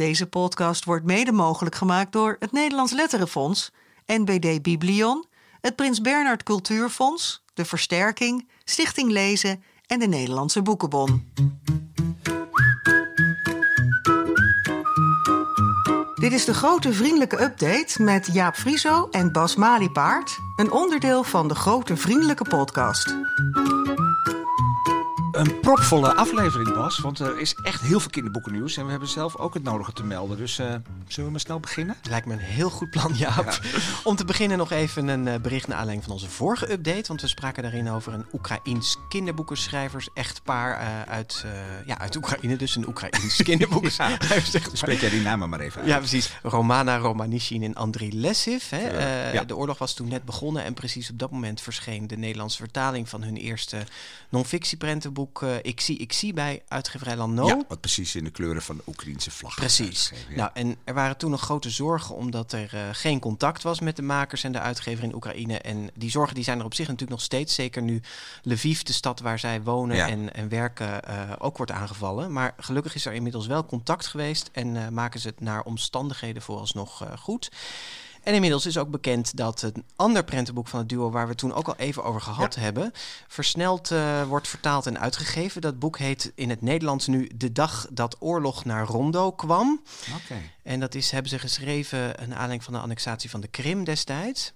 Deze podcast wordt mede mogelijk gemaakt door het Nederlands Letterenfonds, NBD Biblion, het Prins Bernhard Cultuurfonds, de Versterking, Stichting Lezen en de Nederlandse Boekenbon. Dit is de grote vriendelijke update met Jaap Frieso en Bas Maliepaard, een onderdeel van de grote vriendelijke podcast. Een propvolle aflevering, Bas. Want er is echt heel veel kinderboekennieuws. En we hebben zelf ook het nodige te melden. Dus uh, zullen we maar snel beginnen? Lijkt me een heel goed plan, Jaap. Om te beginnen nog even een uh, bericht naar aanleiding van onze vorige update. Want we spraken daarin over een Oekraïns kinderboekenschrijvers-echtpaar uh, uit, ja, uit Oekraïne. Dus een Oekraïns kinderboekenschrijvers. ja, Spreek jij die namen maar even uit. Ja, precies. Romana Romanishin en Andriy Lessiv. Hè. Ja. De oorlog was toen net begonnen. En precies op dat moment verscheen de Nederlandse vertaling van hun eerste uh, ik, zie, ik zie bij uitgeverij Lano. Ja, wat precies in de kleuren van de Oekraïnse vlag. Precies. Nou, en er waren toen nog grote zorgen omdat er uh, geen contact was met de makers en de uitgever in Oekraïne. En die zorgen die zijn er op zich natuurlijk nog steeds. Zeker nu Lviv, de stad waar zij wonen ja. en, en werken, uh, ook wordt aangevallen. Maar gelukkig is er inmiddels wel contact geweest en maken ze het naar omstandigheden vooralsnog goed. En inmiddels is ook bekend dat een ander prentenboek van het duo, waar we toen ook al even over gehad ja. hebben, versneld uh, wordt vertaald en uitgegeven. Dat boek heet in het Nederlands nu De dag dat oorlog naar Rondo kwam. Okay. En dat is, hebben ze geschreven een aanleiding van de annexatie van de Krim destijds.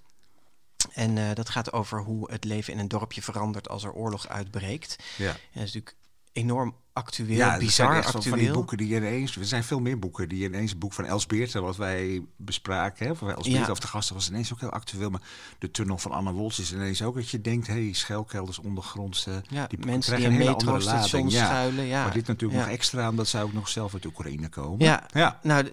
En uh, dat gaat over hoe het leven in een dorpje verandert als er oorlog uitbreekt. Ja. En dat is natuurlijk enorm actueel, ja, bizar echt actueel. van die boeken die ineens... Er zijn veel meer boeken die ineens... Het boek van Els Beerten, wat wij bespraken... Hè, van Els Beerten Ja. of de gasten was ineens ook heel actueel. Maar de tunnel van Anne Woltz is ineens ook dat je denkt... hé, hey, schuilkelders, ondergrondse... Ja, die mensen die een hele andere lading. Ja. schuilen. Ja. Maar dit natuurlijk nog extra, omdat zij ook nog zelf uit Oekraïne komen. Ja, ja. nou,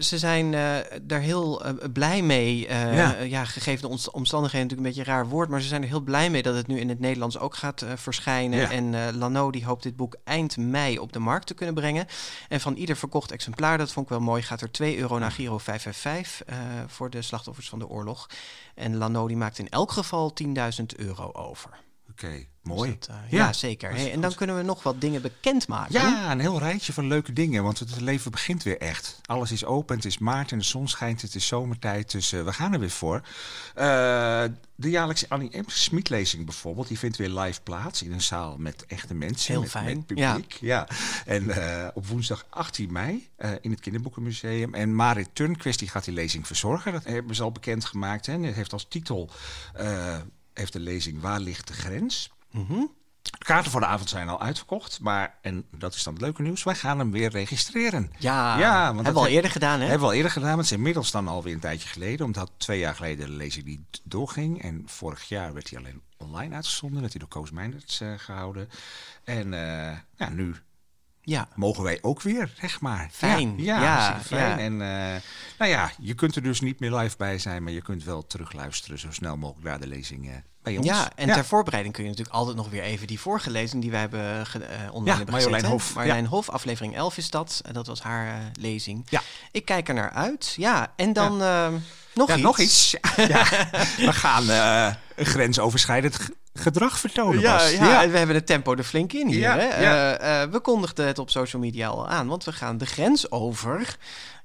ze zijn eh, daar heel eh, blij mee. eh, Ja. gegeven de omst- omstandigheden natuurlijk een beetje een raar woord, maar ze zijn er heel blij mee dat het nu in het Nederlands ook gaat verschijnen. En Lano die hoopt dit boek eind mei op de markt te kunnen brengen. En van ieder verkocht exemplaar, dat vond ik wel mooi, gaat er 2 euro naar Giro 555 eh, voor de slachtoffers van de oorlog. En Lano maakt in elk geval 10.000 euro over. Oké, mooi. Dat, eh, ja, zeker. Hey, en dan kunnen we nog wat dingen bekendmaken. Ja, een heel rijtje van leuke dingen. Want het leven begint weer echt. Alles is open. Het is maart en de zon schijnt. Het is zomertijd. Dus eh, we gaan er weer voor. Eh, de jaarlijkse Annie M. Smit-lezing bijvoorbeeld. Die vindt weer live plaats in een zaal met echte mensen. Heel met, fijn, Met publiek. Ja. En op woensdag 18 mei in het Kinderboekenmuseum. En Marit Turnquist die gaat die lezing verzorgen. Dat hebben ze al bekendgemaakt. Hè. En het heeft als titel... heeft de lezing Waar ligt de grens? Mhm. De kaarten voor de avond zijn al uitverkocht, maar, en dat is dan het leuke nieuws, wij gaan hem weer registreren. Ja, Ja, want hebben we al heb- eerder gedaan, hè? Hebben we al eerder gedaan, maar het is inmiddels dan alweer een tijdje geleden. Omdat twee jaar geleden de lezing niet doorging. En vorig jaar werd hij alleen online uitgezonden, werd hij door Koos Meijnerts eh, gehouden. En eh, ja, nu Ja. mogen wij ook weer, zeg maar. Fijn. Ja, ja, Ja, hartstikke fijn. En eh, nou ja, je kunt er dus niet meer live bij zijn, maar je kunt wel terugluisteren zo snel mogelijk naar de lezing eh, bij ons. Ja, en ter voorbereiding kun je natuurlijk altijd nog weer even die vorige lezing die wij hebben ge- eh, online hebben Marjolein gezet? Hof. Marjolein Hof, aflevering 11 is dat. En dat was haar eh, lezing. Ja. Ik kijk er naar uit. Ja, en dan nog iets. nog iets. Ja, we gaan grensoverschrijdend gedrag vertonen. Ja, ja, we hebben het tempo er flink in hier. Ja, hè? ja. Eh, eh, we kondigden het op social media al aan, want we gaan de grens over.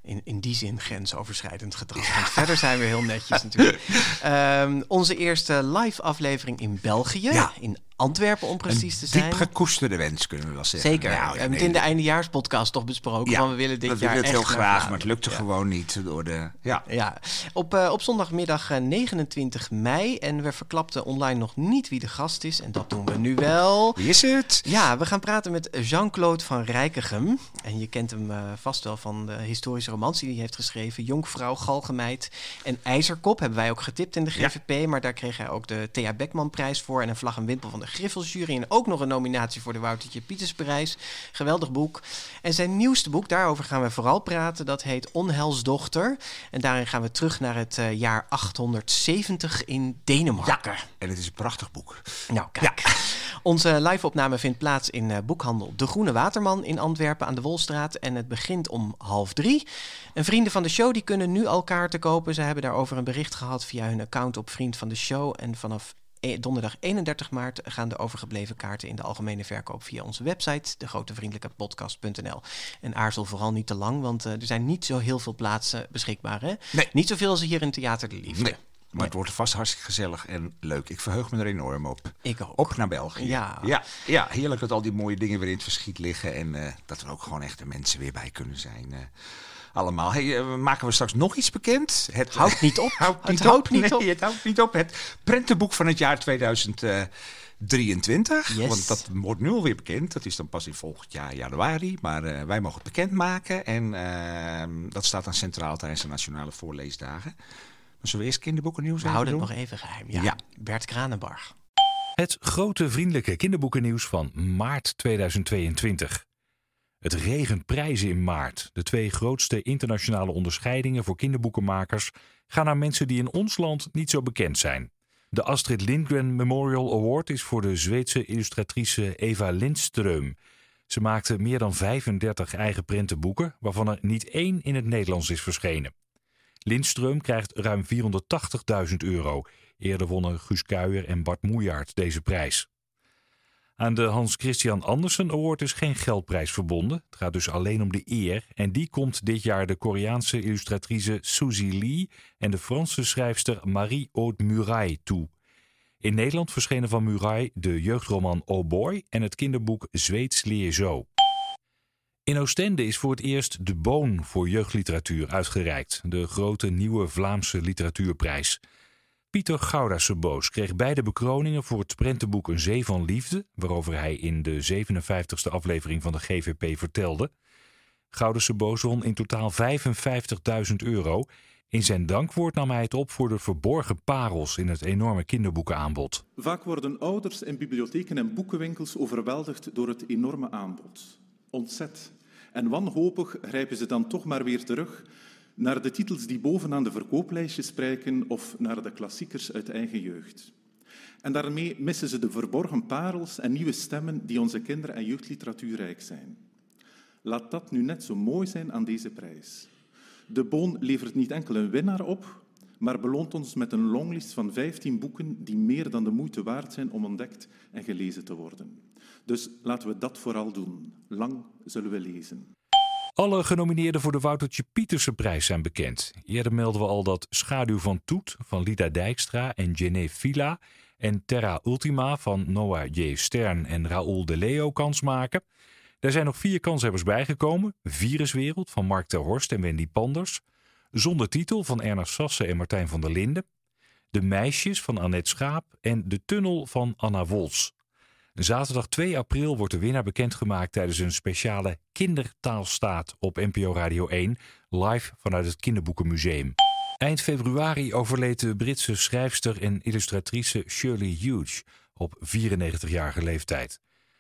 In, in die zin grensoverschrijdend gedrag. Want verder zijn we heel netjes natuurlijk. Ehm, onze eerste live aflevering in België. Ja. In Antwerpen om precies te zijn. diep gekoesterde wens, kunnen we wel zeggen. Zeker. Nou, we hebben het in de eindejaarspodcast toch besproken. ja, van we willen dit we jaar willen het heel echt graag, maar het lukte Ja. gewoon niet door de... Ja, Ja, op, eh, op zondagmiddag eh, 29 mei. En we verklapten online nog niet wie de gast is. En dat doen we nu wel. wie is het? Ja, we gaan praten met Jean-Claude van Rijkegem. En je kent hem eh, vast wel van de historische romans die hij heeft geschreven. Jonkvrouw, Galgenmeid en IJzerkop hebben wij ook getipt in de. GVP. Maar daar kreeg hij ook de Thea Beckman prijs voor. En een vlag en wimpel van de Griffelsjury. En ook nog een nominatie voor de Woutertje Pietersprijs. Geweldig boek. En zijn nieuwste boek, daarover gaan we vooral praten. Dat heet Onhelsdochter. En daarin gaan we terug naar het eh, jaar 870 in Denemarken. En het is een prachtig boek. Nou, kijk. Onze live-opname vindt plaats in eh, boekhandel De Groene Waterman in Antwerpen aan de Wolstraat. En het begint om half drie. En vrienden van de show die kunnen nu al kaarten kopen. Ze hebben daarover een bericht gehad via hun account op Vriend van de Show. En vanaf donderdag 31 maart gaan de overgebleven kaarten in de algemene verkoop via onze website, degrotevriendelijkepodcast.nl. En aarzel vooral niet te lang, want uh, er zijn niet zo heel veel plaatsen beschikbaar. Hè? Nee. Niet zoveel als hier in Theater de Liefde. Nee. Maar het wordt vast hartstikke gezellig en leuk. Ik verheug me er enorm op. Ik ook. Op naar België. Ja. Ja, ja heerlijk dat al die mooie dingen weer in het verschiet liggen. En uh, dat er ook gewoon echte mensen weer bij kunnen zijn. Uh, allemaal. Hey, uh, maken we straks nog iets bekend? Het houdt niet op. houdt niet het houdt op. niet nee, op. Het houdt niet op. Het prentenboek van het jaar 2023. Yes. Want dat wordt nu alweer bekend. Dat is dan pas in volgend jaar januari. Maar uh, wij mogen het bekendmaken. En uh, dat staat dan centraal tijdens de Nationale Voorleesdagen. Maar zullen we eerst kinderboekennieuws We houden doen? het nog even geheim. Ja. Ja. Bert Kranenbarg. Het grote vriendelijke kinderboekennieuws van maart 2022. Het regent prijzen in maart. De twee grootste internationale onderscheidingen voor kinderboekenmakers gaan naar mensen die in ons land niet zo bekend zijn. De Astrid Lindgren Memorial Award is voor de Zweedse illustratrice Eva Lindström. Ze maakte meer dan 35 eigen prentenboeken, waarvan er niet één in het Nederlands is verschenen. Lindström krijgt ruim 480.000 euro. Eerder wonnen Guus Kuijer en Bart Moejaert deze prijs. Aan de Hans Christian Andersen Award is geen geldprijs verbonden. Het gaat dus alleen om de eer. En die komt dit jaar de Koreaanse illustratrice Suzy Lee en de Franse schrijfster Marie-Aude Muray toe. In Nederland verschenen van Muray de jeugdroman Oh Boy en het kinderboek Zweeds leer zo. In Oostende is voor het eerst De Boon voor jeugdliteratuur uitgereikt, de grote nieuwe Vlaamse literatuurprijs. Pieter Gouda-Seboos kreeg beide bekroningen voor het prentenboek Een Zee van Liefde, waarover hij in de 57ste aflevering van de GVP vertelde. Gouda-Seboos won in totaal 55.000 euro. In zijn dankwoord nam hij het op voor de verborgen parels in het enorme kinderboekenaanbod. Vaak worden ouders in bibliotheken en boekenwinkels overweldigd door het enorme aanbod. Ontzet. En wanhopig grijpen ze dan toch maar weer terug naar de titels die bovenaan de verkooplijstjes prijken of naar de klassiekers uit eigen jeugd. En daarmee missen ze de verborgen parels en nieuwe stemmen die onze kinder- en jeugdliteratuur rijk zijn. Laat dat nu net zo mooi zijn aan deze prijs. De Boon levert niet enkel een winnaar op, maar beloont ons met een longlist van 15 boeken die meer dan de moeite waard zijn om ontdekt en gelezen te worden. Dus laten we dat vooral doen. Lang zullen we lezen. Alle genomineerden voor de Woutertje Pietersenprijs zijn bekend. Eerder melden we al dat Schaduw van Toet van Lida Dijkstra en Jenné Villa en Terra Ultima van Noah J. Stern en Raoul de Leo kans maken. Er zijn nog vier kanshebbers bijgekomen. Viruswereld van Mark ter Horst en Wendy Panders. Zonder titel van Ernest Sasse en Martijn van der Linden. De Meisjes van Annette Schaap en De Tunnel van Anna Wols. Zaterdag 2 april wordt de winnaar bekendgemaakt tijdens een speciale kindertaalstaat op NPO Radio 1, live vanuit het Kinderboekenmuseum. Eind februari overleed de Britse schrijfster en illustratrice Shirley Hughes op 94-jarige leeftijd.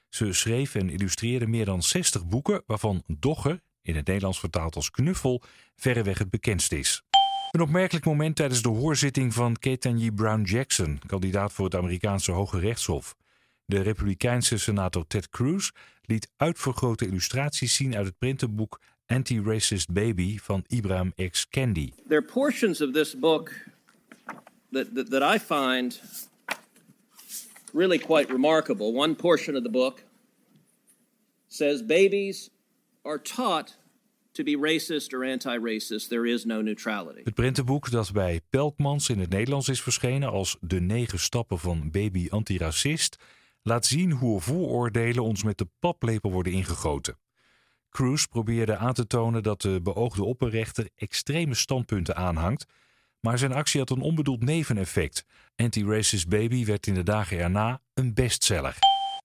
Ze schreef en illustreerde meer dan 60 boeken, waarvan Dogger, in het Nederlands vertaald als Knuffel, verreweg het bekendst is. Een opmerkelijk moment tijdens de hoorzitting van Ketanji Brown Jackson, kandidaat voor het Amerikaanse Hoge Rechtshof. De Republikeinse senator Ted Cruz liet uitvergrote illustraties zien uit het printenboek Anti-Racist Baby van Ibrahim X. Kendi. There are portions of this book that, that, that I find really quite remarkable. One portion of the book says babies are taught to be racist or anti-racist. There is no neutrality. Het printenboek dat bij Pelkmans in het Nederlands is verschenen als De negen stappen van baby antiracist laat zien hoe vooroordelen ons met de paplepel worden ingegoten. Cruz probeerde aan te tonen dat de beoogde opperrechter extreme standpunten aanhangt, maar zijn actie had een onbedoeld neveneffect. Anti-Racist Baby werd in de dagen erna een bestseller.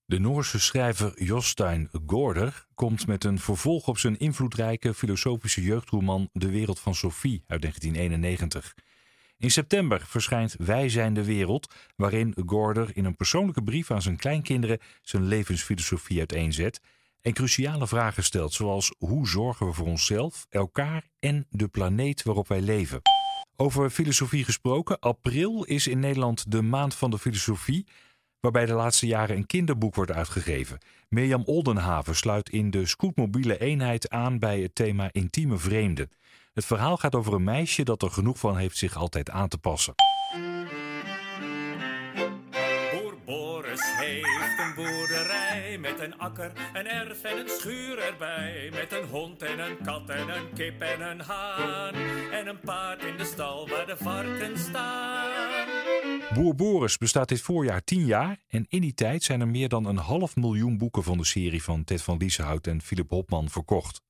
De Noorse schrijver Jostein Gaarder komt met een vervolg op zijn invloedrijke filosofische jeugdroman De Wereld van Sophie uit 1991. In september verschijnt Wij zijn de wereld, waarin Gaarder in een persoonlijke brief aan zijn kleinkinderen zijn levensfilosofie uiteenzet en cruciale vragen stelt, zoals hoe zorgen we voor onszelf, elkaar en de planeet waarop wij leven. Over filosofie gesproken, april is in Nederland de maand van de filosofie, waarbij de laatste jaren een kinderboek wordt uitgegeven. Mirjam Oldenhaven sluit in de scootmobiele eenheid aan bij het thema intieme vreemden. Het verhaal gaat over een meisje dat er genoeg van heeft zich altijd aan te passen. een boerderij met een akker, een erf en een schuur erbij. Met een hond en een kat en een kip en een haan. En een paard in de stal waar de varkens staan. Boer Boris bestaat dit voorjaar 10 jaar en in die tijd zijn er meer dan een half miljoen boeken van de serie van Ted van Lieshout en Philip Hopman verkocht.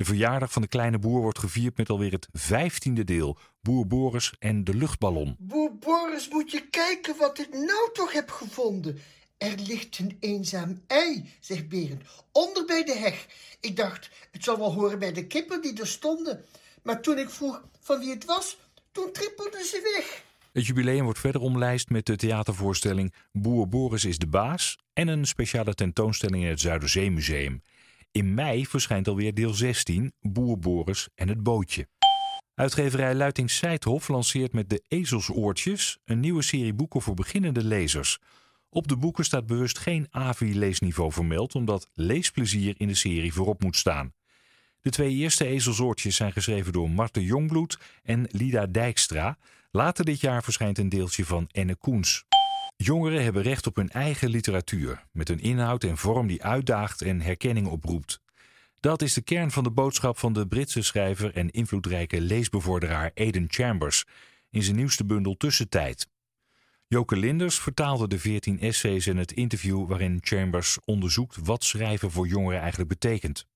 De verjaardag van de kleine boer wordt gevierd met alweer het vijftiende deel. Boer Boris en de luchtballon. Boer Boris, moet je kijken wat ik nou toch heb gevonden. Er ligt een eenzaam ei, zegt Berend, onder bij de heg. Ik dacht, het zal wel horen bij de kippen die er stonden. Maar toen ik vroeg van wie het was, toen trippelden ze weg. Het jubileum wordt verder omlijst met de theatervoorstelling Boer Boris is de baas en een speciale tentoonstelling in het Zuiderzeemuseum. In mei verschijnt alweer deel 16, Boer Boris en het bootje. Uitgeverij Luiting Seidhof lanceert met de Ezelsoortjes een nieuwe serie boeken voor beginnende lezers. Op de boeken staat bewust geen AVI-leesniveau vermeld, omdat leesplezier in de serie voorop moet staan. De twee eerste ezelsoortjes zijn geschreven door Marten Jongbloed en Lida Dijkstra. Later dit jaar verschijnt een deeltje van Enne Koens. Jongeren hebben recht op hun eigen literatuur, met een inhoud en vorm die uitdaagt en herkenning oproept. Dat is de kern van de boodschap van de Britse schrijver en invloedrijke leesbevorderaar Aidan Chambers in zijn nieuwste bundel Tussentijd. Joke Linders vertaalde de 14 essays en het interview waarin Chambers onderzoekt wat schrijven voor jongeren eigenlijk betekent.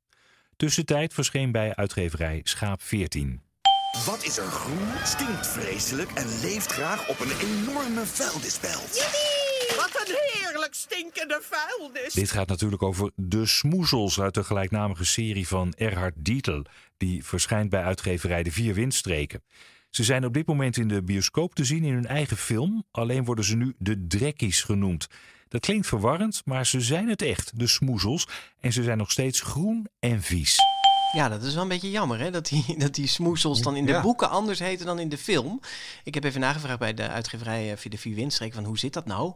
Tussentijd verscheen bij uitgeverij Schaap 14. Wat is er groen, stinkt vreselijk en leeft graag op een enorme vuilnisbelt? Wat een heerlijk stinkende vuilnis. Dit gaat natuurlijk over De Smoezels uit de gelijknamige serie van Erhard Dietel, die verschijnt bij uitgeverij De Vier Windstreken. Ze zijn op dit moment in de bioscoop te zien in hun eigen film, alleen worden ze nu de Drekkies genoemd. Dat klinkt verwarrend, maar ze zijn het echt, de Smoezels, en ze zijn nog steeds groen en vies. Ja, dat is wel een beetje jammer, hè? Dat die, dat die smoesels dan in de Ja. boeken anders heten dan in de film. Ik heb even nagevraagd bij de uitgeverij eh, via de Vier Windstreek van hoe zit dat nou?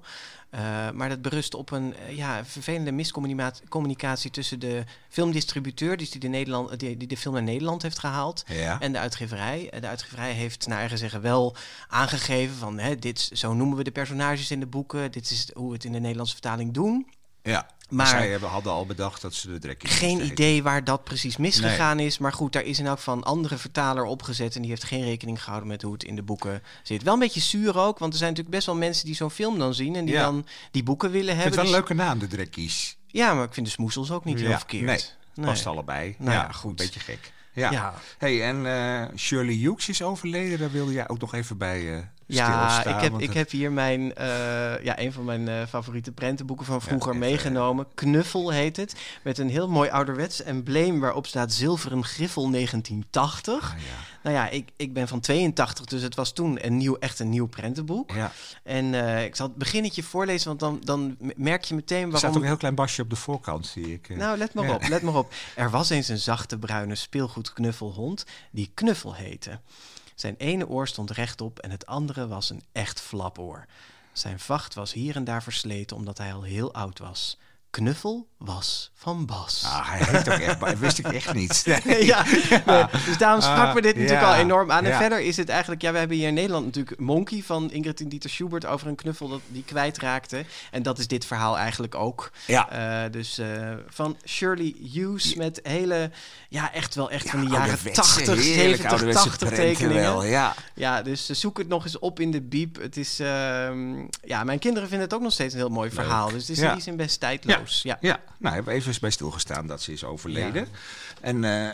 Eh, maar dat berust op een eh, ja, vervelende miscommunicatie tussen de filmdistributeur, dus die de, Nederland, die, die de film naar Nederland heeft gehaald, Ja. en de uitgeverij. De uitgeverij heeft naar eigen zeggen wel aangegeven van hè, dit, zo noemen we de personages in de boeken, dit is hoe we het in de Nederlandse vertaling doen. Ja, Maar- zij hebben, hadden al bedacht dat ze de drekkies Geen idee waar dat precies misgegaan is. Maar goed, daar is in elk geval een andere vertaler opgezet. En die heeft geen rekening gehouden met hoe het in de boeken zit. Wel een beetje zuur ook, want er zijn natuurlijk best wel mensen die zo'n film dan zien. En die Ja. dan die boeken willen hebben. het wel een Dus- leuke naam, de drekkies. Ja, maar ik vind de smoesels ook niet heel verkeerd. Nee, past allebei. Nou ja, ja, goed. Een beetje gek. Ja. Ja. Hey, en eh, Shirley Hughes is overleden. Daar wilde jij ook nog even bij eh Ja, ik heb, ik heb hier mijn, eh, ja, een van mijn eh, favoriete prentenboeken van vroeger eh, meegenomen. Knuffel heet het. Met een heel mooi ouderwets embleem waarop staat zilveren griffel 1980. Ah. Nou ja, ik, ik ben van 82, dus het was toen een nieuw, echt een nieuw prentenboek. Ja. En ik zal het beginnetje voorlezen, want dan, dan merk je meteen Er staat waarom... ook een heel klein basje op de voorkant, zie ik. Nou, let maar op, let maar op. Er was eens een zachte bruine speelgoedknuffelhond die Knuffel heette. Zijn ene oor stond rechtop en het andere was een echt flapoor. Zijn vacht was hier en daar versleten omdat hij al heel oud was. Knuffel was van Bas. Ah, hij heet ook echt, dat wist ik echt niet. Nee, ja, nee, dus daarom sprak Ah, we dit natuurlijk al enorm aan. En ja. verder is het eigenlijk, ja, we hebben hier in Nederland natuurlijk Monkey van Ingrid en Dieter Schubert over een knuffel dat die kwijtraakte. En dat is dit verhaal eigenlijk ook. Ja. Eh, dus eh, van Shirley Hughes met hele, ja, echt wel echt van de Ja, jaren ouderwetse, 80, heerlijke 70, ouderwetse 80 prenten tekeningen. wel, ja. Ja, dus eh, zoek het nog eens op in de biep. Het is, ehm, ja, mijn kinderen vinden het ook nog steeds een heel mooi verhaal. Dus het is in die zin best Ja. Ja, nou hebben we even bij stilgestaan dat ze is overleden. En eh,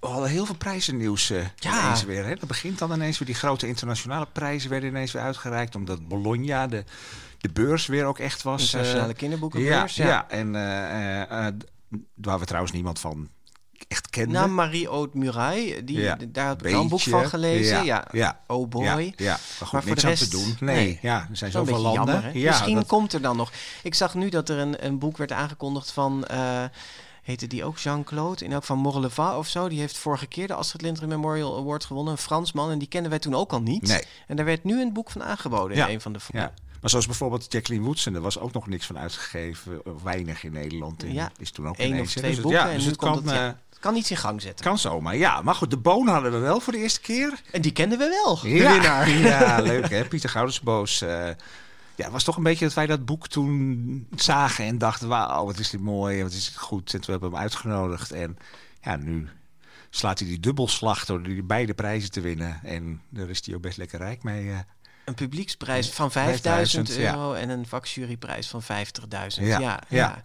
we hadden heel veel prijzennieuws eh Ja. ineens weer. Hè? Dat begint dan ineens weer. Die grote internationale prijzen werden ineens weer uitgereikt. Omdat Bologna, de, de beurs, weer ook echt was. Internationale eh, kinderboekenbeurs, Ja, ja. ja. en eh, eh, eh, d- waar we trouwens niemand van echt kenden. Nou, Marie-Aude Muray, die, Ja, daar heb ik een boek van gelezen. Ja, Ja, ja, Oh boy. Ja, maar goed, Maar voor de aan rest, te doen. Nee, ja, er zijn zoveel landen. jammer, Misschien dat- komt er dan nog. Ik zag nu dat er een, een boek werd aangekondigd van. eh heette die ook Jean-Claude? In elk van Morleva of zo. Die heeft vorige keer de Astrid Lindgren Memorial Award gewonnen. Een Fransman. En die kenden wij toen ook al niet. Nee. En daar werd nu een boek van aangeboden Ja, in een van de Ja. Maar zoals bijvoorbeeld Jacqueline Woodson, er was ook nog niks van uitgegeven, of weinig in Nederland. En Ja, is toen ook Eén ineens, of twee Dus het- boeken. ja, dus het kan, het, ja, eh, het kan iets in gang zetten. kan zomaar. Ja, maar goed, de boon hadden we wel voor de eerste keer. En die kenden we wel. De ja, winnaar. ja, leuk hè. Pieter Goudersboos. eh Ja, het was toch een beetje dat wij dat boek toen zagen en dachten... wauw, wat is dit mooi, wat is het goed. En toen hebben we hem uitgenodigd. En ja, nu slaat hij die dubbelslag door die beide prijzen te winnen. En daar is hij ook best lekker rijk mee. Uh. Een publieksprijs van 5000 euro en een vakjuryprijs van 50.000. Ja, ja, ja.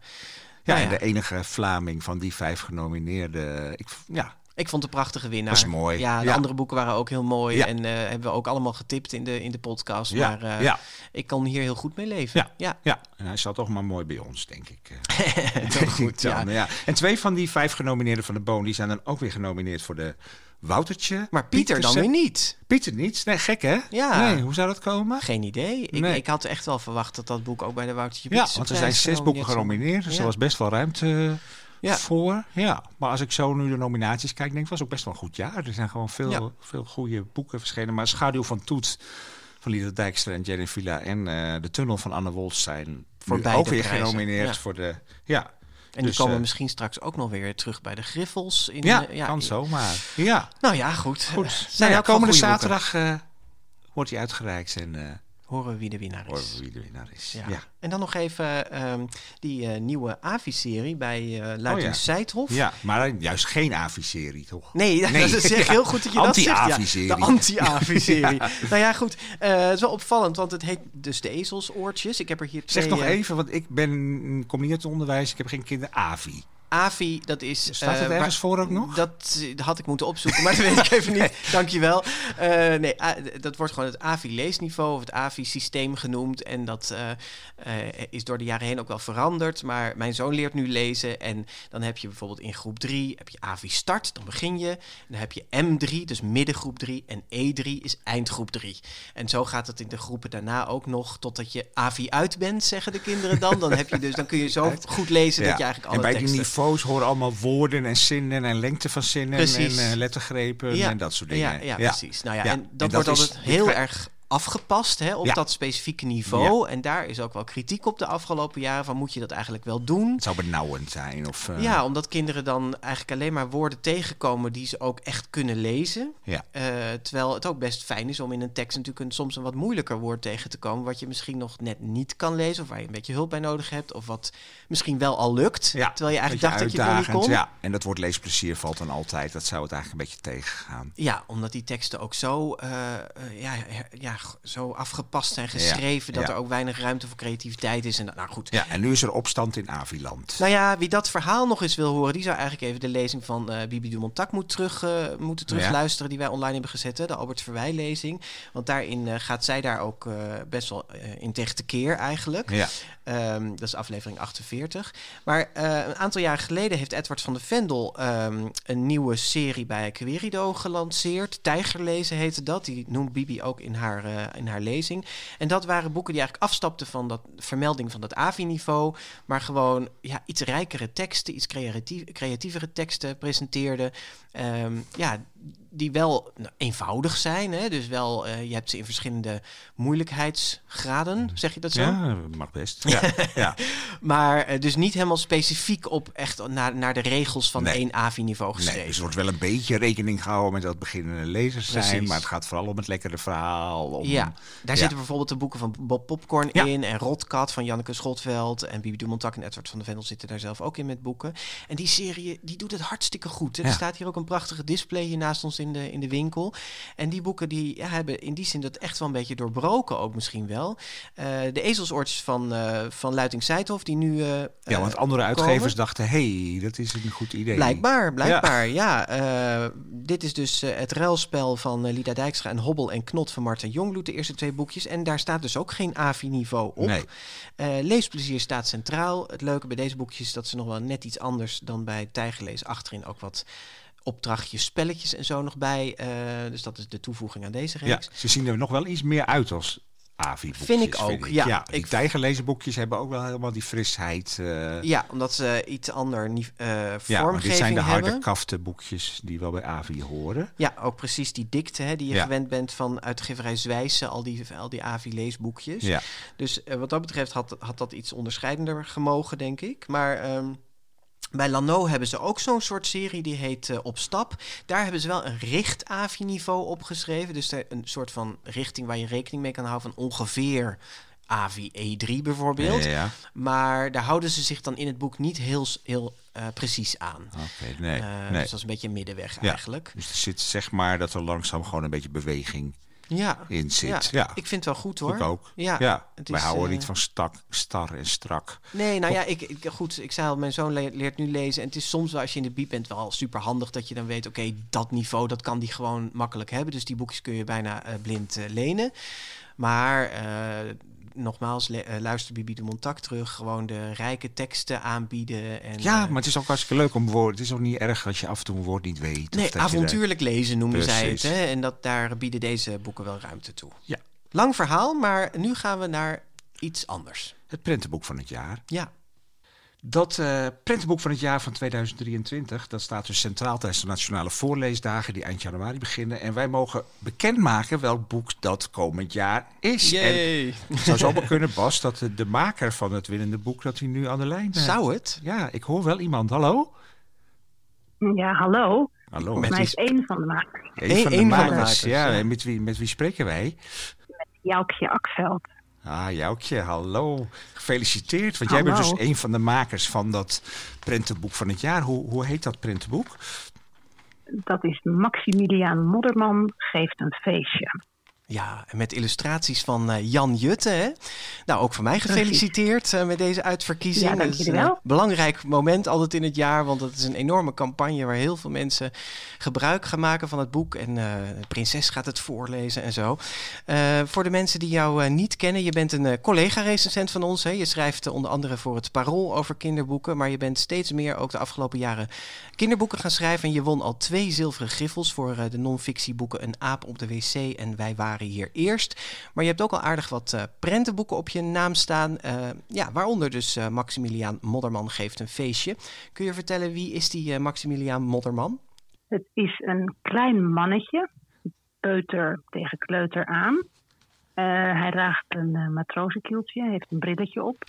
Ja, en de enige Vlaming van die vijf genomineerden. Ik, ja, ik vond het een prachtige winnaar. Dat is mooi. Ja, de andere boeken waren ook heel mooi. En uh, hebben we ook allemaal getipt in de, in de podcast. Ja. Maar uh, ja. ik kan hier heel goed mee leven. Ja. Ja. ja. En hij zat toch maar mooi bij ons, denk ik. Heel goed, ja. ja. En twee van die vijf genomineerden van de Boon... die zijn dan ook weer genomineerd voor de Woutertje. Maar Pieter dan weer niet. Pieter niet? Nee, gek hè? Ja. Nee, hoe zou dat komen? Geen idee. Ik, ik had echt wel verwacht dat dat boek ook bij de Woutertje Pieter... Ja, want er zijn zes boeken genomineerd. Dus er was best wel ruimte ja. voor. Ja, maar als ik zo nu de nominaties kijk, denk ik, was ook best wel een goed jaar. Er zijn gewoon veel, veel goede boeken verschenen. Maar Schaduw van Toet van Lieder Dijkstra en Jenny Villa en uh, De Tunnel van Anne Wolfs zijn voor ook weer genomineerd voor de... Ja, en dus, die komen uh, misschien straks ook nog weer terug bij de Griffels. In, ja, uh, ja kan zomaar. Ja. Nou ja, goed. goed. nou ja, komende zaterdag wordt hij uitgereikt en horen wie de winnaar is. Horen we wie de winnaar is. Ja. En dan nog even um, die uh, nieuwe AVI-serie bij uh, Luitenant oh, ja. Maar juist geen AVI-serie, toch? Nee, nee. dat is heel goed dat je dat zegt. Anti-AVI-serie. Ja, de anti-AVI-serie. Nou ja, goed. Uh, het is wel opvallend, want het heet dus de ezelsoortjes. Ik heb er hier twee... Zeg nog even, want ik ben, het onderwijs. Ik heb geen kinderen AVI. AVI, dat is... Staat het uh, ergens voor ook nog? Dat, had ik moeten opzoeken, maar dat weet ik even niet. Dankjewel. Uh, nee, dat wordt gewoon het AVI-leesniveau of het AVI-systeem genoemd. En dat is door de jaren heen ook wel veranderd. Maar mijn zoon leert nu lezen. En dan heb je bijvoorbeeld in groep 3 heb je AVI-start, dan begin je. Dan heb je M3, dus middengroep 3. En E3 is eindgroep 3. En zo gaat het in de groepen daarna ook nog totdat je AVI uit bent, zeggen de kinderen dan. Dan, heb je dus, dan kun je zo goed lezen dat je eigenlijk alle teksten horen allemaal woorden en zinnen en lengte van zinnen precies. en uh, lettergrepen en dat soort dingen. Ja, ja, precies. Nou ja, en dat, en wordt altijd heel erg afgepast hè, op dat specifieke niveau. En daar is ook wel kritiek op de afgelopen jaren van moet je dat eigenlijk wel doen? Het zou benauwend zijn. Of, uh... Ja, omdat kinderen dan eigenlijk alleen maar woorden tegenkomen die ze ook echt kunnen lezen. Ja. Uh, terwijl het ook best fijn is om in een tekst natuurlijk een, soms een wat moeilijker woord tegen te komen. Wat je misschien nog net niet kan lezen of waar je een beetje hulp bij nodig hebt. Of wat misschien wel al lukt. Ja, terwijl je eigenlijk dacht dat je het niet kon. Ja, en dat woord leesplezier valt dan altijd. Dat zou het eigenlijk een beetje tegengaan. Ja, omdat die teksten ook zo uh, ja, ja, zo afgepast zijn geschreven dat er ook weinig ruimte voor creativiteit is. En nou goed. Ja, en nu is er opstand in Aviland. Nou ja, wie dat verhaal nog eens wil horen, die zou eigenlijk even de lezing van uh, Bibi Dumontak moet terug, uh, moeten terugluisteren, die wij online hebben gezet, hè, de Albert Verwij lezing. Want daarin uh, gaat zij daar ook best wel in tegen te keer eigenlijk. Ja. Um, dat is aflevering 48. Maar een aantal jaren geleden heeft Edward van de Vendel um, een nieuwe serie bij Querido gelanceerd. Tijgerlezen heette dat. Die noemt Bibi ook in haar in haar lezing. En dat waren boeken die eigenlijk afstapten van dat vermelding van dat AVI-niveau, maar gewoon ja, iets rijkere teksten, iets creatief, creatievere teksten presenteerden. Um, ja, die wel nou, eenvoudig zijn. Hè? Dus wel, uh, je hebt ze in verschillende moeilijkheidsgraden, mm. zeg je dat zo? Ja, mag best. Ja, ja. maar uh, dus niet helemaal specifiek op echt naar, naar de regels van nee. één AVI-niveau geschreven. Nee, dus er wordt wel een beetje rekening gehouden met dat beginnende lezers zijn. Precies. Maar het gaat vooral om het lekkere verhaal. Om, ja, daar zitten bijvoorbeeld de boeken van Bob Popcorn in. En Rotkat van Janneke Schotveld. En Bibi Dumontak en Edward van de Vendel zitten daar zelf ook in met boeken. En die serie, die doet het hartstikke goed. Er staat hier ook een prachtige display hier naast ons in de, in de winkel. En die boeken die ja, hebben in die zin dat echt wel een beetje doorbroken ook misschien wel. Uh, de ezelsoortjes van, uh, van Luiting Seithof, die nu uh, Ja, want andere uitgevers dachten, hey, dat is een goed idee. Blijkbaar, blijkbaar, ja. ja dit is dus het ruilspel van Lida Dijkstra en Hobbel en Knot van Marta Jongbloed, de eerste twee boekjes. En daar staat dus ook geen AVI-niveau op. Nee. leesplezier staat centraal. Het leuke bij deze boekjes is dat ze nog wel net iets anders dan bij Tijgerlees achterin ook wat opdrachtjes, spelletjes en zo nog bij. Uh, dus dat is de toevoeging aan deze reeks. Ja, ze zien er nog wel iets meer uit als AVI-boekjes. Vind ik ook, vind ik. ja. ja die ik... tijgerlezenboekjes hebben ook wel helemaal die frisheid. Uh... Ja, omdat ze iets ander uh, vormgeving ja, dit zijn de harde kaften boekjes die wel bij AVI horen. Ja, ook precies die dikte hè, die je ja. gewend bent van uitgeverij Zwijsen, al die, al die AVI-leesboekjes. Ja. Dus wat dat betreft had, had dat iets onderscheidender gemogen, denk ik. Maar... Um, bij Lano hebben ze ook zo'n soort serie die heet uh, Op Stap. Daar hebben ze wel een richt-AVI-niveau opgeschreven. Dus een soort van richting waar je rekening mee kan houden van ongeveer AVI E3 bijvoorbeeld. Ja, ja. Maar daar houden ze zich dan in het boek niet heel, heel eh, precies aan. Oké, nee, Eh, nee. Dus dat is een beetje een middenweg eigenlijk. Dus er zit zeg maar dat er langzaam gewoon een beetje beweging Ja. in zit. Ja, Ik vind het wel goed hoor. ik ook. Ja, Ja, het is, houden eh, niet van stak, star en strak. Nee, nou ja, ik, ik, goed, ik zei al, mijn zoon le- leert nu lezen. En het is soms wel, als je in de biep bent, wel super handig dat je dan weet, oké, dat niveau, dat kan die gewoon makkelijk hebben. Dus die boekjes kun je bijna eh, blind eh, lenen. Maar nogmaals, eh, luister Bibi de terug. Gewoon de rijke teksten aanbieden. En, Ja, eh, maar het is ook hartstikke leuk om woorden. Het is ook niet erg als je af en toe een woord niet weet. of Nee, avontuurlijk lezen noemden zij het. Hè? En dat, daar bieden deze boeken wel ruimte toe. Ja. Lang verhaal, maar nu gaan we naar iets anders. Het prentenboek van het jaar. Ja, Dat eh prentenboek van het jaar van 2023, dat staat dus centraal tijdens de Nationale Voorleesdagen die eind januari beginnen. En wij mogen bekendmaken welk boek dat komend jaar is. En het zou zomaar kunnen, Bas, dat de, de maker van het winnende boek, dat hij nu aan de lijn is. Zou het? Ja, ik hoor wel iemand. Hallo? Ja, hallo. Hallo. Volgens mij is één van de makers. Een Eén- van de één van de makers. ja, ja. en met wie, met wie spreken wij? Joukje Akveld. Ah, Joukje, hallo. Gefeliciteerd, want jij bent dus een van de makers van dat prentenboek van het jaar. Hoe, hoe heet dat prentenboek? Dat is Maximiliaan Modderman geeft een feestje. Ja, en met illustraties van eh, Jan Jutte. Hè? Nou, ook van mij gefeliciteerd eh, met deze uitverkiezing. Ja, dank jullie een wel. belangrijk moment altijd in het jaar, want het is een enorme campagne waar heel veel mensen gebruik gaan maken van het boek. En eh, de prinses gaat het voorlezen en zo. Voor de mensen die jou niet kennen, je bent een collega-recensent van ons. Hè? Je schrijft onder andere voor het Parool over kinderboeken, maar je bent steeds meer ook de afgelopen jaren kinderboeken gaan schrijven. En je won al twee zilveren griffels voor de non-fictieboeken Een aap op de wc en Wij waren hier eerst. Maar je hebt ook al aardig wat eh, prentenboeken op je naam staan. eh, ja, waaronder dus eh, Maximiliaan Modderman geeft een feestje. Kun je vertellen wie is die Maximiliaan Modderman? Het is een klein mannetje, peuter tegen kleuter aan. Hij draagt een matrozenkieltje, heeft een brilletje op.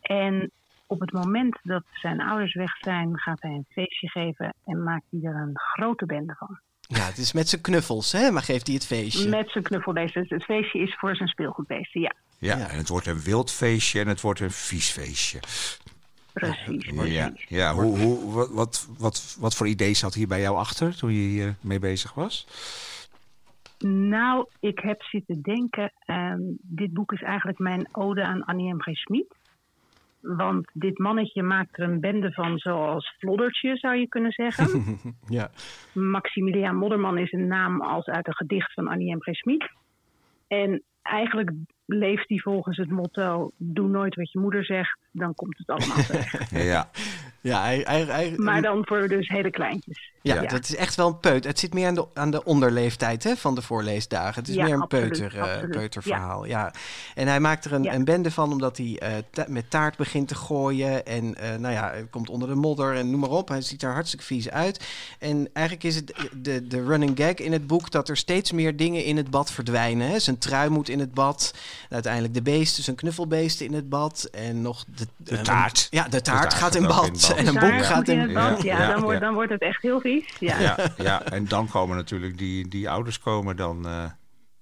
En op het moment dat zijn ouders weg zijn, gaat hij een feestje geven en maakt hij er een grote bende van. Ja, het is met zijn knuffels, hè? maar geeft hij het feestje. Met zijn knuffelbeesten. Het feestje is voor zijn speelgoedbeesten, ja. Ja, en het wordt een wild feestje en het wordt een vies feestje. Precies, Ja, precies. ja. Hoe, hoe, wat, wat, wat, wat voor idee zat hier bij jou achter toen je hier mee bezig was? Nou, ik heb zitten denken, ehm, dit boek is eigenlijk mijn ode aan Annie M. G. Schmid. Want dit mannetje maakt er een bende van zoals Floddertje, zou je kunnen zeggen. ja. Maximiliaan Modderman is een naam als uit een gedicht van Annie M. G. Schmid. En eigenlijk leeft hij volgens het motto: doe nooit wat je moeder zegt, dan komt het allemaal terecht. Ja. Ja, hij, hij, hij- maar dan voor dus hele kleintjes. Ja, dat is echt wel een peut. Het zit meer aan de, aan de onderleeftijd hè, van de voorleesdagen. Het is Ja, meer een absoluut, peuter, eh, absoluut. peuterverhaal. Ja. En hij maakt er een, een bende van omdat hij eh, ta- met taart begint te gooien. En eh, nou ja, hij komt onder de modder en noem maar op. Hij ziet er hartstikke vies uit. En eigenlijk is het de, de running gag in het boek dat er steeds meer dingen in het bad verdwijnen. Hè. Zijn trui moet in het bad. En uiteindelijk de beesten, zijn knuffelbeesten in het bad. En nog de, De eh, taart. Ja, de taart, taart gaat in bad. in bad. En een boek gaat in bad. Ja, Ja, dan, wordt, dan wordt het echt heel vies. Ja. Ja, ja, en dan komen natuurlijk die, die ouders komen dan eh,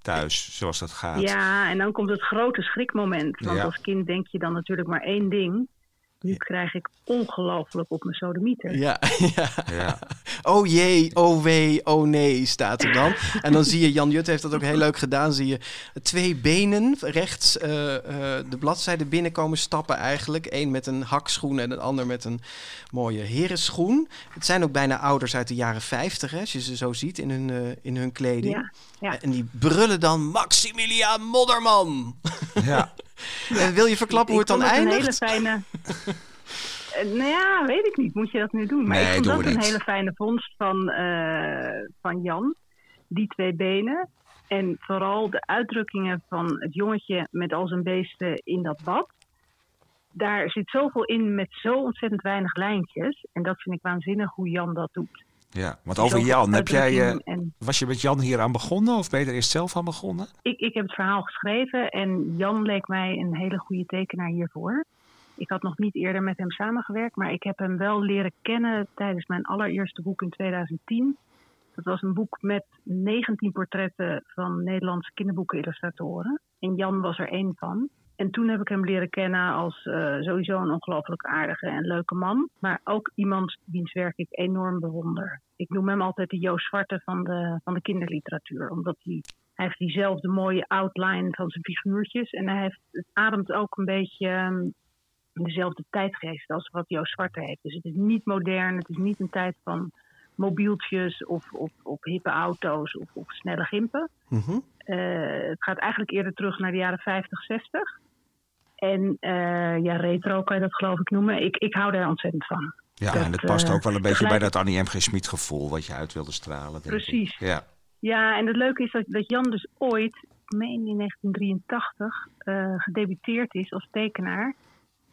thuis, zoals dat gaat. Ja, en dan komt het grote schrikmoment. Want Ja. als kind denk je dan natuurlijk maar één ding. Nu krijg ik ongelooflijk op mijn sodemieter. Ja, ja. Ja. Oh jee, oh wee, oh nee, staat er dan. En dan zie je, Jan Jut heeft dat ook heel leuk gedaan, zie je twee benen rechts eh, eh, de bladzijde binnenkomen stappen eigenlijk. Eén met een hakschoen en een ander met een mooie herenschoen. Het zijn ook bijna ouders uit de jaren 50, hè, als je ze zo ziet in hun, eh, in hun kleding. Ja, ja. En die brullen dan Maximiliaan Modderman. Ja. En wil je verklappen hoe het dan eindigt? Een hele fijne... Eh, nou ja, weet ik niet. Moet je dat nu doen? Maar Nee, ik vond dat een hele fijne vondst van, eh, van Jan. Die twee benen. En vooral de uitdrukkingen van het jongetje met al zijn beesten in dat bad. Daar zit zoveel in met zo ontzettend weinig lijntjes. En dat vind ik waanzinnig hoe Jan dat doet. Ja, want over Zoveel Jan, heb jij, eh, en- was je met Jan hier aan begonnen of ben je er eerst zelf aan begonnen? Ik, ik heb het verhaal geschreven en Jan leek mij een hele goede tekenaar hiervoor. Ik had nog niet eerder met hem samengewerkt, maar ik heb hem wel leren kennen tijdens mijn allereerste boek in 2010. Dat was een boek met 19 portretten van Nederlandse kinderboekenillustratoren. En Jan was er één van. En toen heb ik hem leren kennen als uh, sowieso een ongelooflijk aardige en leuke man. Maar ook iemand wiens werk ik enorm bewonder. Ik noem hem altijd de Joost Zwarte van de, van de kinderliteratuur. Omdat hij, hij heeft diezelfde mooie outline van zijn figuurtjes. En hij heeft, het ademt ook een beetje um, dezelfde tijdgeest als wat Joost Zwarte heeft. Dus het is niet modern, het is niet een tijd van mobieltjes of, of, of hippe auto's of, of snelle gimpen. Mhm. Uh, het gaat eigenlijk eerder terug naar de jaren 50, 60. En uh, ja, retro kan je dat geloof ik noemen. Ik, ik hou daar ontzettend van. Ja, dat, en het past uh, ook wel een beetje bij dat Annie M. G. Schmid gevoel wat je uit wilde stralen. denk ik. Precies. Ja. Ja, en het leuke is dat, dat Jan dus ooit, ik meen in 1983, eh, gedebuteerd is als tekenaar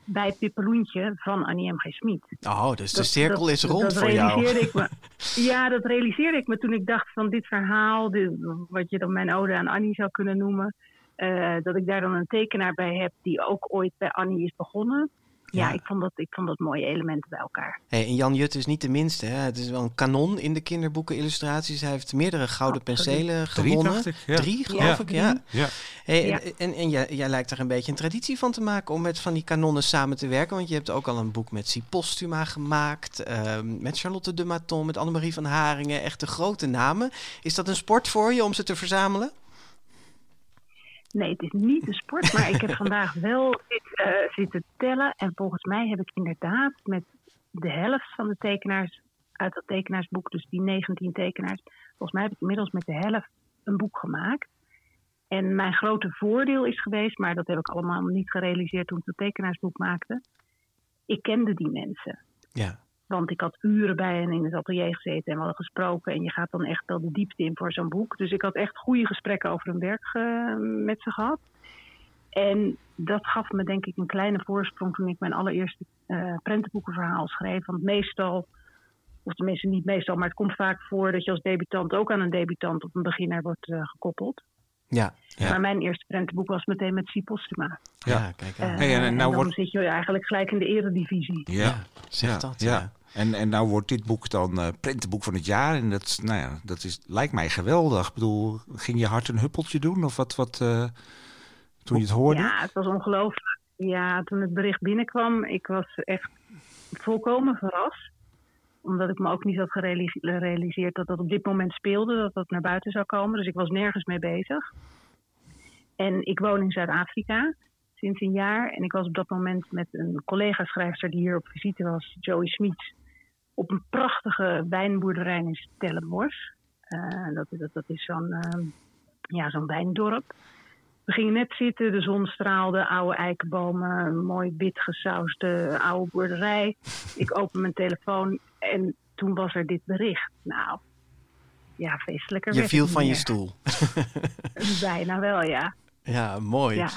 bij Pippeloentje van Annie M. G. Smit. Oh, dus de cirkel dat- is rond dat voor jou. realiseerde Ik me, ja, dat realiseerde ik me toen ik dacht van dit verhaal, dit- wat je dan mijn ode aan Annie zou kunnen noemen, eh, dat ik daar dan een tekenaar bij heb die ook ooit bij Annie is begonnen. Ja, Ja. Ik, vond dat, ik vond dat mooie elementen bij elkaar. Hey, en Jan Jut is niet de minste. Hè? Het is wel een kanon in de kinderboeken illustraties. Hij heeft meerdere gouden penselen Drie, gewonnen. dacht ik, ja. Drie, geloof Ja. ik, ja. Ja. Hey. En, en, en jij, jij lijkt er een beetje een traditie van te maken om met van die kanonnen samen te werken. Want je hebt ook al een boek met Si Postuma gemaakt. ehm, met Charlotte de Maton, met Annemarie van Haringen. Echt de grote namen. Is dat een sport voor je om ze te verzamelen? Nee, het is niet een sport, maar ik heb vandaag wel eh, zitten tellen. En volgens mij heb ik inderdaad met de helft van de tekenaars uit dat tekenaarsboek, dus die 19 tekenaars, volgens mij heb ik inmiddels met de helft een boek gemaakt. En mijn grote voordeel is geweest, maar dat heb ik allemaal niet gerealiseerd toen ik het tekenaarsboek maakte. Ik kende die mensen. Ja. Want ik had uren bij hen in het atelier gezeten en we hadden gesproken. En je gaat dan echt wel de diepte in voor zo'n boek. Dus ik had echt goede gesprekken over hun werk eh, met ze gehad. En dat gaf me denk ik een kleine voorsprong toen ik mijn allereerste eh prentenboekenverhaal schreef. Want meestal, of tenminste niet meestal, maar het komt vaak voor dat je als debutant ook aan een debutant of een beginner wordt eh, gekoppeld. Ja. ja. Maar mijn eerste prentenboek was meteen met Si Postuma. Ja, kijk aan. Hey, en- en nou dan wordt- zit je eigenlijk gelijk in de eredivisie. Ja, zeg ja, dat, ja. En, en nou wordt dit boek dan eh prentenboek van het jaar. En dat, nou ja, dat is, lijkt mij geweldig. Ik bedoel, ging je hart een huppeltje doen? Of wat, wat eh, toen je het hoorde? Ja, het was ongelooflijk. Ja, toen het bericht binnenkwam, ik was echt volkomen verrast. Omdat ik me ook niet had gereali- gerealiseerd dat dat op dit moment speelde, dat dat naar buiten zou komen. Dus ik was nergens mee bezig. En ik woon in Zuid-Afrika sinds een jaar. En ik was op dat moment met een collega-schrijfster die hier op visite was, Joey Smits, op een prachtige wijnboerderij in Stellenbosch. Eh, dat, dat, dat is zo'n eh, ja, zo'n wijndorp. We gingen net zitten, de zon straalde, oude eikenbomen, een mooi wit oude boerderij. Ik open mijn telefoon en toen was er dit bericht. Nou, ja, feestelijker. Je viel van je stoel. Bijna wel, ja. Ja, mooi. ja.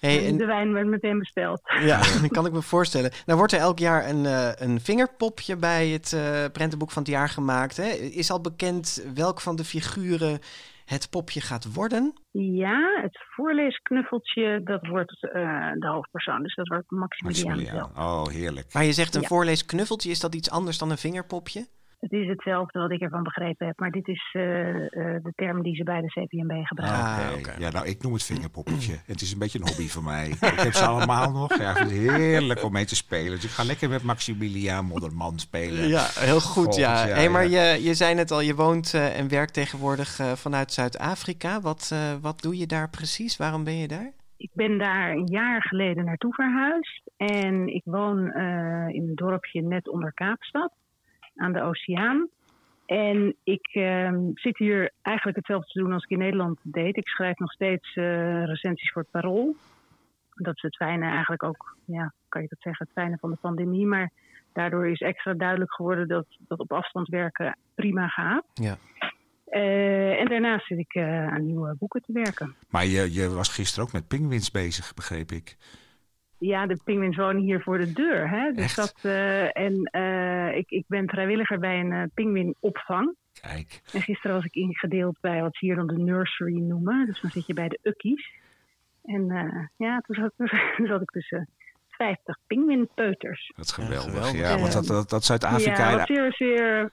Hey, En de wijn werd meteen besteld. ja, dat kan ik me voorstellen. Nou wordt er elk jaar een, eh, een vingerpopje bij het eh, prentenboek van het jaar gemaakt. Hè? Is al bekend welk van de figuren het popje gaat worden? Ja, het voorleesknuffeltje, dat wordt eh, de hoofdpersoon. Dus dat wordt Maximiliaan Maximiliaan. zelf. Oh, heerlijk. Maar je zegt een Ja. voorleesknuffeltje, is dat iets anders dan een vingerpopje? Het is hetzelfde wat ik ervan begrepen heb, maar dit is eh, eh, de term die ze bij de CPMB gebruiken. Ah, Oké. oké. Ja, nou, ik noem het vingerpoppetje. Het is een beetje een hobby voor mij. Ik heb ze allemaal nog. Ja, heerlijk om mee te spelen. Dus ik ga lekker met Maximiliaan Modderman spelen. Ja, heel goed. Volgend Ja. jaar, Hey, maar ja. Je, je zei net al, je woont eh, en werkt tegenwoordig vanuit Zuid-Afrika. Wat, eh, wat doe je daar precies? Waarom ben je daar? Ik ben daar een jaar geleden naartoe verhuisd. En ik woon eh, in een dorpje net onder Kaapstad, aan de oceaan. En ik ehm, zit hier eigenlijk hetzelfde te doen als ik in Nederland deed. Ik schrijf nog steeds eh, recensies voor het Parool. Dat is het fijne eigenlijk ook, ja, kan je dat zeggen, het fijne van de pandemie. Maar daardoor is extra duidelijk geworden dat, dat op afstand werken prima gaat. Ja. Eh, en daarnaast zit ik eh, aan nieuwe boeken te werken. Maar je, je was gisteren ook met pinguïns bezig, begreep ik. Ja, de pinguïns wonen hier voor de deur. Hè? Dus Echt? dat, eh, en eh, ik, ik ben vrijwilliger bij een uh, pinguïnopvang. Kijk. En gisteren was ik ingedeeld bij wat ze hier dan de nursery noemen. Dus dan zit je bij de ukkies. En uh, ja, toen zat, toen zat ik tussen 50 pinguïnpeuters. Dat is geweldig. geweldig. Ja, want dat, dat, dat Zuid-Afrika... Ja, wat zeer, zeer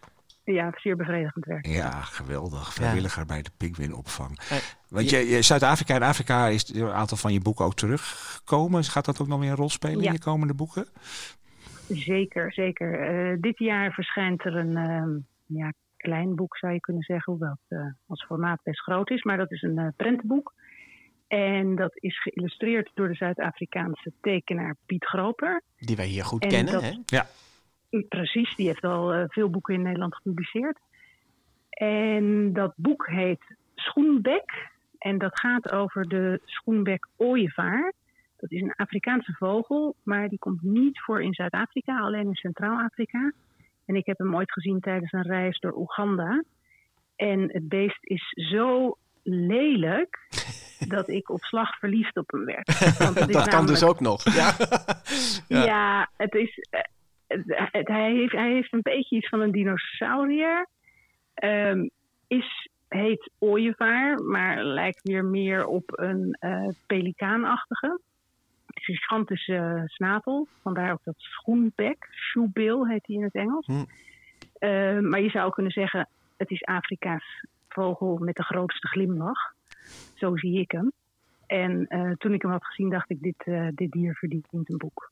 Ja, zeer bevredigend werk. Ja, geweldig. Vrijwilliger bij de pinguïnopvang. Eh, Want je, je- Zuid-Afrika en Afrika is een aantal van je boeken ook teruggekomen. Gaat dat ook nog weer een rol spelen Ja. in je komende boeken? Zeker, zeker. Eh, dit jaar verschijnt er een ehm, ja, klein boek, zou je kunnen zeggen, hoewel het eh, als formaat best groot is. Maar dat is een eh, prentenboek. En dat is geïllustreerd door de Zuid-Afrikaanse tekenaar Piet Groper. Die wij hier goed En kennen. dat- Hè? Ja. Precies, die heeft al eh, veel boeken in Nederland gepubliceerd. En dat boek heet Schoenbek. En dat gaat over de schoenbek ooievaar. Dat is een Afrikaanse vogel, maar die komt niet voor in Zuid-Afrika, alleen in Centraal-Afrika. En ik heb hem ooit gezien tijdens een reis door Oeganda. En het beest is zo lelijk dat ik op slag verliefd op hem werd. Want dat kan dus ook nog. Ja. ja. het is. Hij, heeft, hij heeft een beetje iets van een dinosaurier. Ehm, is, heet ooievaar, maar lijkt weer meer op een eh, pelikaanachtige. Gigantische snavel, vandaar ook dat schoenbek. Shoebill heet hij in het Engels. Hm. Ehm, maar je zou kunnen zeggen, het is Afrika's vogel met de grootste glimlach. Zo zie ik hem. En eh, toen ik hem had gezien, dacht ik, dit, eh, dit dier verdient een boek.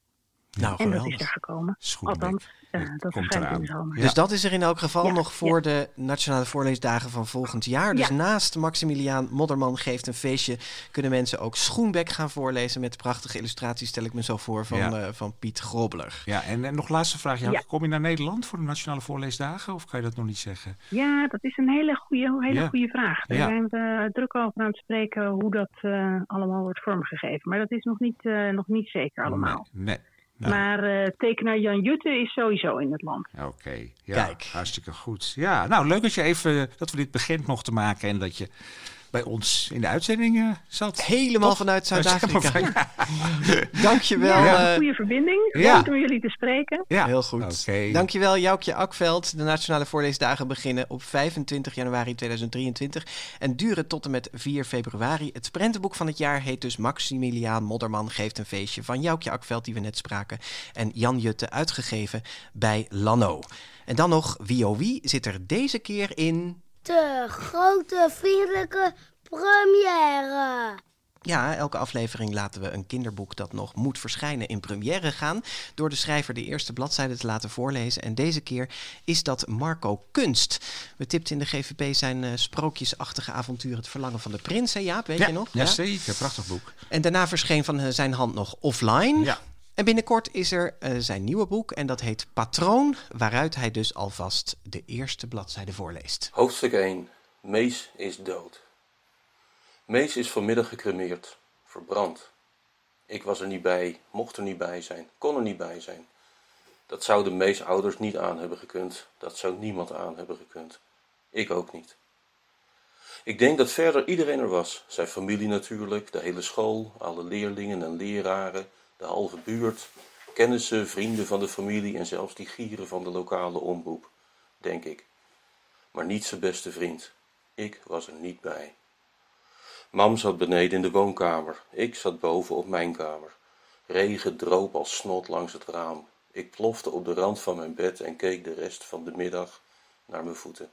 Nou, en dat is geweldig. er gekomen. Schoenbek. Althans, eh, dat in de zomer. Dus dat is er in elk geval Ja, nog voor de Nationale Voorleesdagen van volgend jaar. Dus Ja. naast Maximiliaan Modderman geeft een feestje... kunnen mensen ook Schoenbek gaan voorlezen... met prachtige illustraties, stel ik me zo voor, van, Ja. eh, van Piet Grobler. Ja, en, en nog laatste vraag. Kom je naar Nederland voor de Nationale Voorleesdagen? Of kan je dat nog niet zeggen? Ja, dat is een hele goede, hele Ja. goede vraag. Daar Ja. zijn we druk over aan het spreken hoe dat eh, allemaal wordt vormgegeven. Maar dat is nog niet, eh, nog niet zeker allemaal. Nee. nee. Nou, Maar eh, tekenaar Jan Jutte is sowieso in het land. Oké, ja, hartstikke goed. Ja, nou leuk dat je even dat we dit begint mochten maken en dat je bij ons in de uitzending eh, zat. Helemaal vanuit Zuid-Afrika. Ja. Dankjewel. Ja, eh, goede verbinding. ja. Leuk om jullie te spreken. Ja. Heel goed. Oké. Dankjewel Joukje Akveld. De Nationale Voorleesdagen beginnen op 25 januari 2023 en duren tot en met 4 februari. Het prentenboek van het jaar heet dus Maximiliaan Modderman geeft een feestje van Joukje Akveld die we net spraken en Jan Jutte uitgegeven bij Lano. En dan nog wie oh wie zit er deze keer in De grote vriendelijke première. Ja, elke aflevering laten we een kinderboek dat nog moet verschijnen in première gaan. Door de schrijver de eerste bladzijde te laten voorlezen. En deze keer is dat Marco Kunst. We tipten in de GVP zijn eh, sprookjesachtige avontuur Het Verlangen van de Prins. Hè Jaap, weet ja, je nog? Ja, zeker. Prachtig boek. En daarna verscheen van eh, zijn hand nog Offline. Ja. En binnenkort is er eh, zijn nieuwe boek en dat heet Patroon. Waaruit hij dus alvast de eerste bladzijde voorleest. Hoofdstuk 1. Mees is dood. Mees is vanmiddag gecremeerd, verbrand. Ik was er niet bij, mocht er niet bij zijn, kon er niet bij zijn. Dat zouden Mees ouders niet aan hebben gekund, dat zou niemand aan hebben gekund. Ik ook niet. Ik denk dat verder iedereen er was, zijn familie natuurlijk, de hele school, alle leerlingen en leraren, de halve buurt, kennissen, vrienden van de familie en zelfs die gieren van de lokale omroep, denk ik. Maar niet zijn beste vriend. Ik was er niet bij. Mam zat beneden in de woonkamer. Ik zat boven op mijn kamer. Regen droop als snot langs het raam. Ik plofte op de rand van mijn bed en keek de rest van de middag naar mijn voeten.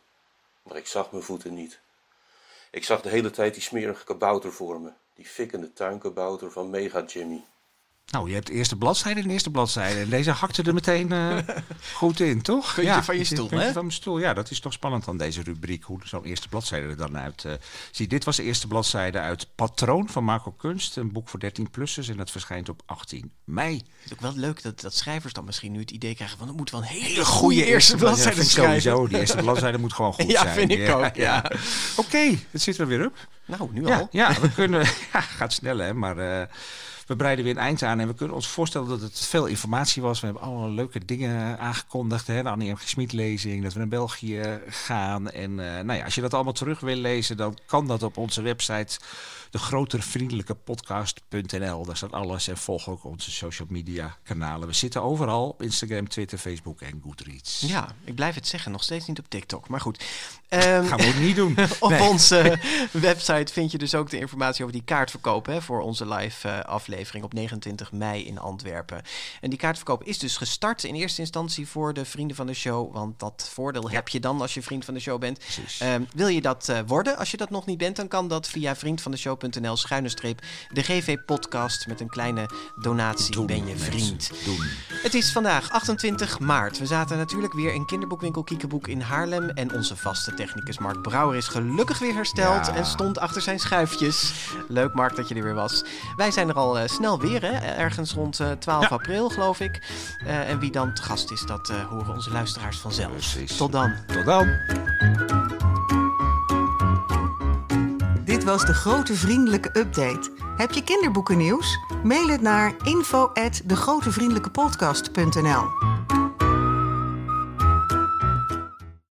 Maar ik zag mijn voeten niet. Ik zag de hele tijd die smerige kabouter voor me. Die fikkende tuinkabouter van Mega Jimmy. Nou, je hebt de eerste bladzijde en de eerste bladzijde. En deze hakte er meteen eh, goed in, toch? Puntje van je stoel, hè? van mijn stoel. Ja, dat is toch spannend aan deze rubriek. Hoe zo'n eerste bladzijde er dan uit ziet. Dit was de eerste bladzijde uit Patroon van Marco Kunst. Een boek voor 13-plussers en dat verschijnt op 18 mei. Het is ook wel leuk dat, dat schrijvers dan misschien nu het idee krijgen van... er moet wel een hele, Hele goede eerste bladzijde schrijven. Sowieso, die eerste bladzijde moet gewoon goed Ja, zijn. vind ik ook, ja. Oké, het zit er weer op. Nou, nu Ja, al. ja, we kunnen. Ja, gaat snel, hè? Maar eh, we breiden weer een eind aan en we kunnen ons voorstellen dat het veel informatie was. We hebben allemaal leuke dingen aangekondigd. Hè? De Annie M. G. Smit lezing, dat we naar België gaan. En eh, nou ja, als je dat allemaal terug wil lezen, dan kan dat op onze website. De grotervriendelijke podcast.nl. Daar staat alles en volg ook onze social media kanalen. We zitten overal op Instagram, Twitter, Facebook en Goodreads. Ja, ik blijf het zeggen, nog steeds niet op TikTok. Maar goed. Ehm, Gaan we ook niet doen. Op Nee. onze website vind je dus ook de informatie over die kaartverkoop hè, voor onze live eh, aflevering op 29 mei in Antwerpen. En die kaartverkoop is dus gestart in eerste instantie voor de vrienden van de show. Want dat voordeel heb je dan als je vriend van de show bent. Ehm, wil je dat eh, worden? Als je dat nog niet bent, dan kan dat via vriendvandeshow.nl schuine streep de GV podcast met een kleine donatie ben je vriend. Het is vandaag 28 maart. We zaten natuurlijk weer in kinderboekwinkel Kiekeboek in Haarlem. En onze vaste technicus Mark Brouwer is gelukkig weer hersteld Ja. en stond achter zijn schuifjes. Leuk Mark dat je er weer was. Wij zijn er al eh, snel weer, hè? ergens rond eh, 12 april geloof ik. Eh, en wie dan te gast is, dat eh, horen onze luisteraars vanzelf. Tot dan. Tot dan. Dit was de grote vriendelijke update. Heb je kinderboekennieuws? Mail het naar info@degrotevriendelijkepodcast.nl.